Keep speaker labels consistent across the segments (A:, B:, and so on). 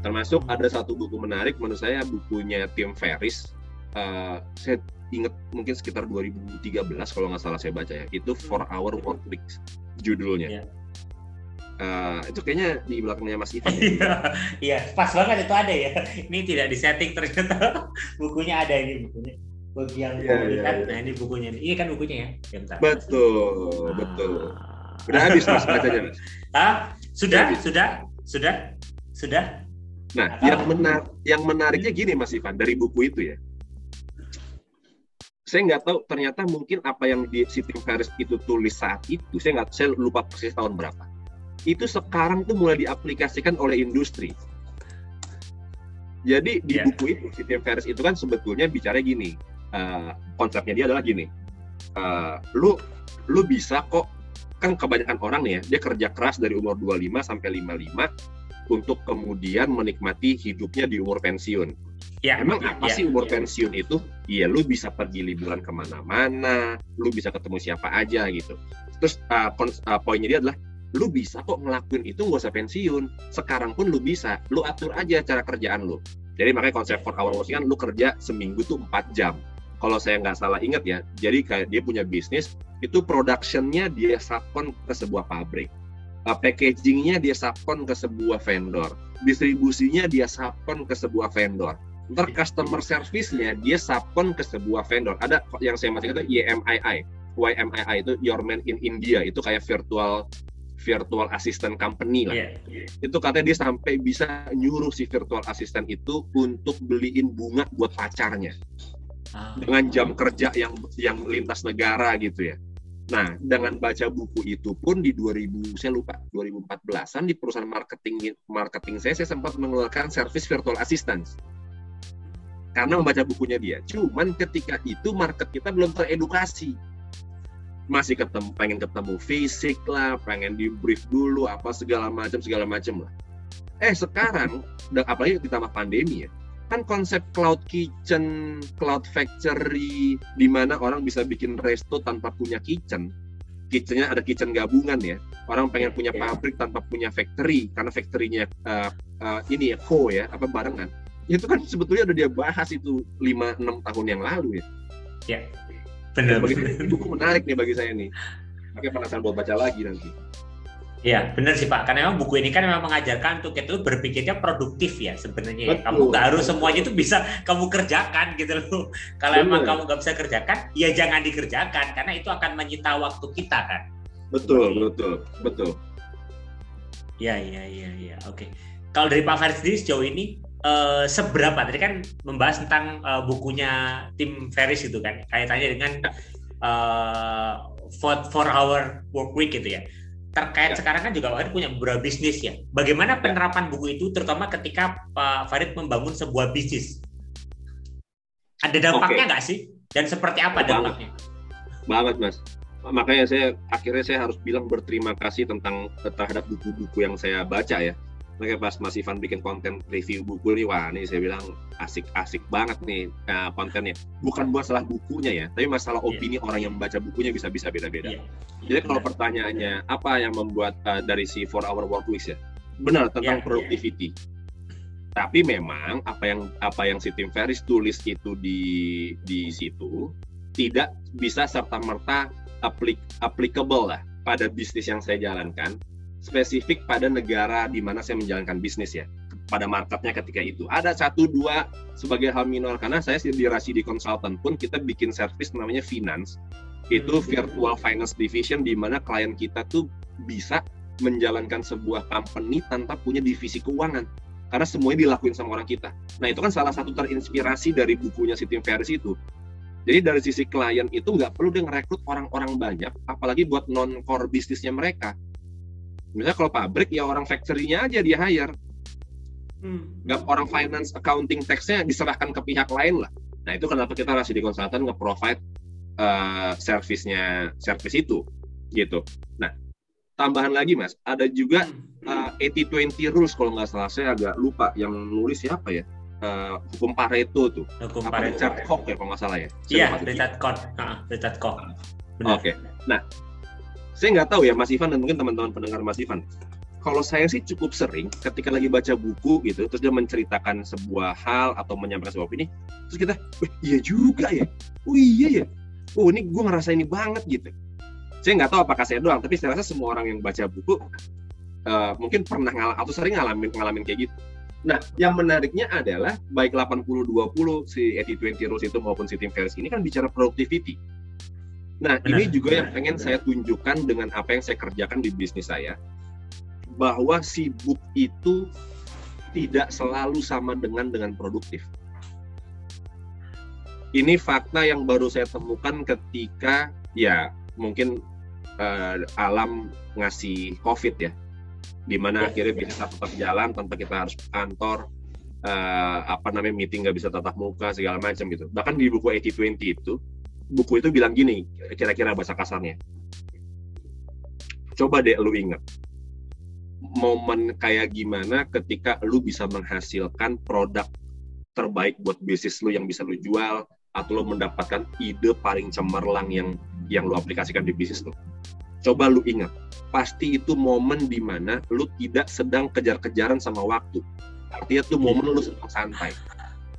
A: Termasuk ada satu buku menarik menurut saya bukunya Tim Ferris. Uh, saya ingat mungkin sekitar 2013 kalau nggak salah saya baca ya. Itu For Our Work Week judulnya. Yeah. Uh, itu kayaknya di belakangnya Mas Ivan.
B: Iya, iya, pas banget itu ada ya. Ini tidak disetting ternyata bukunya ada ini bukunya. Bagi yang yeah, yeah, yeah. nah ini bukunya. Ini kan bukunya ya.
A: Bentar. Betul, ah. betul. Udah habis Mas bacanya Mas.
B: Ah, sudah, sudah, sudah, sudah.
A: Nah, yang menar yang menariknya gini Mas Ivan dari buku itu ya. Saya nggak tahu ternyata mungkin apa yang di Tim Ferris itu tulis saat itu, saya nggak, saya lupa persis tahun berapa itu sekarang tuh mulai diaplikasikan oleh industri. Jadi di yeah. buku itu, Tim Ferriss itu kan sebetulnya bicara gini, uh, konsepnya dia adalah gini, uh, lu lu bisa kok kan kebanyakan orang nih ya, dia kerja keras dari umur 25 sampai 55 untuk kemudian menikmati hidupnya di umur pensiun. Ya, Emang apa ya, sih umur ya. pensiun itu? Iya, lu bisa pergi liburan ke mana-mana, lu bisa ketemu siapa aja gitu. Terus uh, uh, poinnya dia adalah lu bisa kok ngelakuin itu nggak usah pensiun sekarang pun lu bisa lu atur aja cara kerjaan lu jadi makanya konsep for our working kan lu kerja seminggu tuh 4 jam kalau saya nggak salah ingat ya jadi kayak dia punya bisnis itu productionnya dia subkon ke sebuah pabrik packagingnya dia subkon ke sebuah vendor distribusinya dia subkon ke sebuah vendor ntar customer service-nya dia subkon ke sebuah vendor ada yang saya masih itu YMII YMII itu Your Man in India itu kayak virtual virtual assistant company lah. Yeah, yeah. Itu katanya dia sampai bisa nyuruh si virtual assistant itu untuk beliin bunga buat pacarnya. Ah. Dengan jam kerja yang yang lintas negara gitu ya. Nah, dengan baca buku itu pun di 2000 saya lupa 2014-an di perusahaan marketing marketing saya saya sempat mengeluarkan service virtual assistant. Karena membaca bukunya dia. Cuman ketika itu market kita belum teredukasi masih ketemu pengen ketemu fisik lah pengen di brief dulu apa segala macam segala macam lah eh sekarang apalagi ditambah pandemi ya kan konsep cloud kitchen cloud factory di mana orang bisa bikin resto tanpa punya kitchen kitchennya ada kitchen gabungan ya orang pengen punya iya. pabrik tanpa punya factory karena factorynya uh, uh, ini ya co ya apa barengan itu kan sebetulnya udah dia bahas itu 5-6 tahun yang lalu ya
B: ya Benar.
A: Bagi, buku menarik nih bagi saya nih. Makanya penasaran buat baca lagi nanti.
B: Iya, benar sih Pak. Karena memang buku ini kan memang mengajarkan untuk kita berpikirnya produktif ya sebenarnya. Ya. Kamu nggak harus semuanya itu bisa kamu kerjakan gitu loh. Kalau emang kamu nggak bisa kerjakan, ya jangan dikerjakan karena itu akan menyita waktu kita kan.
A: Betul, Seperti betul, betul.
B: Iya, iya, iya, iya. Oke. Kalau dari Pak Farid sendiri sejauh ini uh, seberapa tadi kan membahas tentang uh, bukunya tim Ferris itu kan kaitannya dengan uh, for, for our work week gitu ya terkait ya. sekarang kan juga Farid punya beberapa bisnis ya bagaimana ya. penerapan buku itu terutama ketika Pak Farid membangun sebuah bisnis ada dampaknya nggak okay. sih dan seperti apa banget. dampaknya
A: banget mas makanya saya akhirnya saya harus bilang berterima kasih tentang terhadap buku-buku yang saya baca ya Makanya pas Mas Ivan bikin konten review buku nih, wah ini saya bilang asik-asik banget nih uh, kontennya. Bukan buat salah bukunya ya, tapi masalah iya. opini yeah. orang yang membaca bukunya bisa-bisa beda-beda. Yeah. Jadi kalau pertanyaannya apa yang membuat uh, dari si four hour work week ya? Benar tentang yeah, productivity. Yeah. Tapi memang apa yang apa yang si Tim Ferris tulis itu di di situ tidak bisa serta merta aplik, applicable lah pada bisnis yang saya jalankan spesifik pada negara di mana saya menjalankan bisnis ya pada marketnya ketika itu ada satu dua sebagai hal minor karena saya di Rasidi Consultant pun kita bikin service namanya finance itu hmm. virtual finance division di mana klien kita tuh bisa menjalankan sebuah company tanpa punya divisi keuangan karena semuanya dilakuin sama orang kita. Nah itu kan salah satu terinspirasi dari bukunya si Tim Ferriss itu. Jadi dari sisi klien itu nggak perlu dia ngerekrut orang-orang banyak, apalagi buat non core bisnisnya mereka misalnya kalau pabrik ya orang factory-nya aja dia hire. Hmm. nggak orang finance accounting tax-nya diserahkan ke pihak lain lah. Nah itu kenapa kita masih di konsultan nge-provide uh, service-nya service itu gitu. Nah tambahan lagi mas. Ada juga uh, 80-20 rules kalau nggak salah. Saya agak lupa yang nulis siapa ya. Uh, hukum Pareto tuh. Hukum apa Pareto. Richard Koch ya kalau nggak salah ya.
B: Iya Richard Koch. Richard Koch.
A: Oke. Okay. nah saya nggak tahu ya Mas Ivan dan mungkin teman-teman pendengar Mas Ivan. kalau saya sih cukup sering ketika lagi baca buku gitu, terus dia menceritakan sebuah hal atau menyampaikan sebuah opini, terus kita, iya juga ya, oh iya ya, oh ini gue ngerasa ini banget gitu. Saya nggak tahu apakah saya doang, tapi saya rasa semua orang yang baca buku uh, mungkin pernah ngalamin atau sering ngalamin ngalamin kayak gitu. Nah, yang menariknya adalah baik 80-20 si 80-20 rules itu maupun si Tim Ferriss ini kan bicara productivity. Nah, Benar. ini juga yang pengen saya tunjukkan dengan apa yang saya kerjakan di bisnis saya bahwa sibuk itu tidak selalu sama dengan dengan produktif. Ini fakta yang baru saya temukan ketika ya mungkin uh, alam ngasih COVID ya, di mana ya. akhirnya bisa tetap jalan tanpa kita harus kantor, uh, apa namanya meeting nggak bisa tatap muka segala macam gitu. Bahkan di buku 8020 itu, buku itu bilang gini, kira-kira bahasa kasarnya. Coba deh lu ingat, momen kayak gimana ketika lu bisa menghasilkan produk terbaik buat bisnis lu yang bisa lu jual atau lu mendapatkan ide paling cemerlang yang yang lu aplikasikan di bisnis lu. Coba lu ingat, pasti itu momen di mana lu tidak sedang kejar-kejaran sama waktu. Artinya tuh momen lu sedang santai.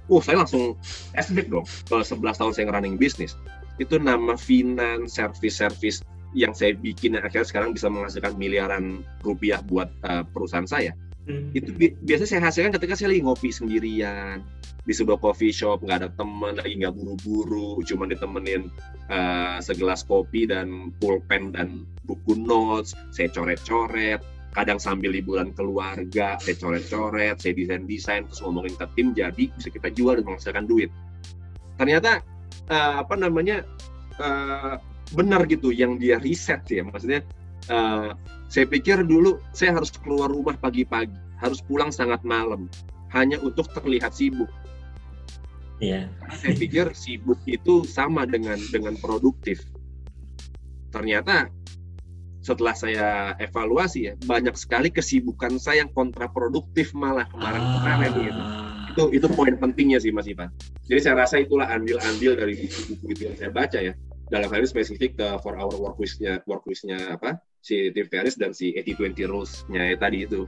A: Oh, saya langsung flashback dong ke 11 tahun saya running bisnis. Itu nama finance, service-service yang saya bikin yang akhirnya sekarang bisa menghasilkan miliaran rupiah buat uh, perusahaan saya. Hmm. itu bi biasanya saya hasilkan ketika saya lagi ngopi sendirian di sebuah coffee shop nggak ada teman lagi nggak buru-buru cuma ditemenin uh, segelas kopi dan pulpen dan buku notes saya coret-coret. Kadang sambil liburan keluarga saya coret-coret saya desain-desain terus ngomongin ke tim jadi bisa kita jual dan menghasilkan duit. Ternyata uh, apa namanya uh, benar gitu yang dia riset ya maksudnya uh, saya pikir dulu saya harus keluar rumah pagi-pagi harus pulang sangat malam hanya untuk terlihat sibuk Iya. Yeah. saya pikir sibuk itu sama dengan dengan produktif. Ternyata setelah saya evaluasi ya banyak sekali kesibukan saya yang kontraproduktif malah kemarin-kemarin ah. gitu. Itu itu poin pentingnya sih Mas Ivan. Jadi saya rasa itulah andil-andil dari buku-buku itu yang saya baca ya. Dalam hal ini spesifik ke for our work nya work nya apa? Si Tim Ferriss dan si 80-20 rules-nya tadi itu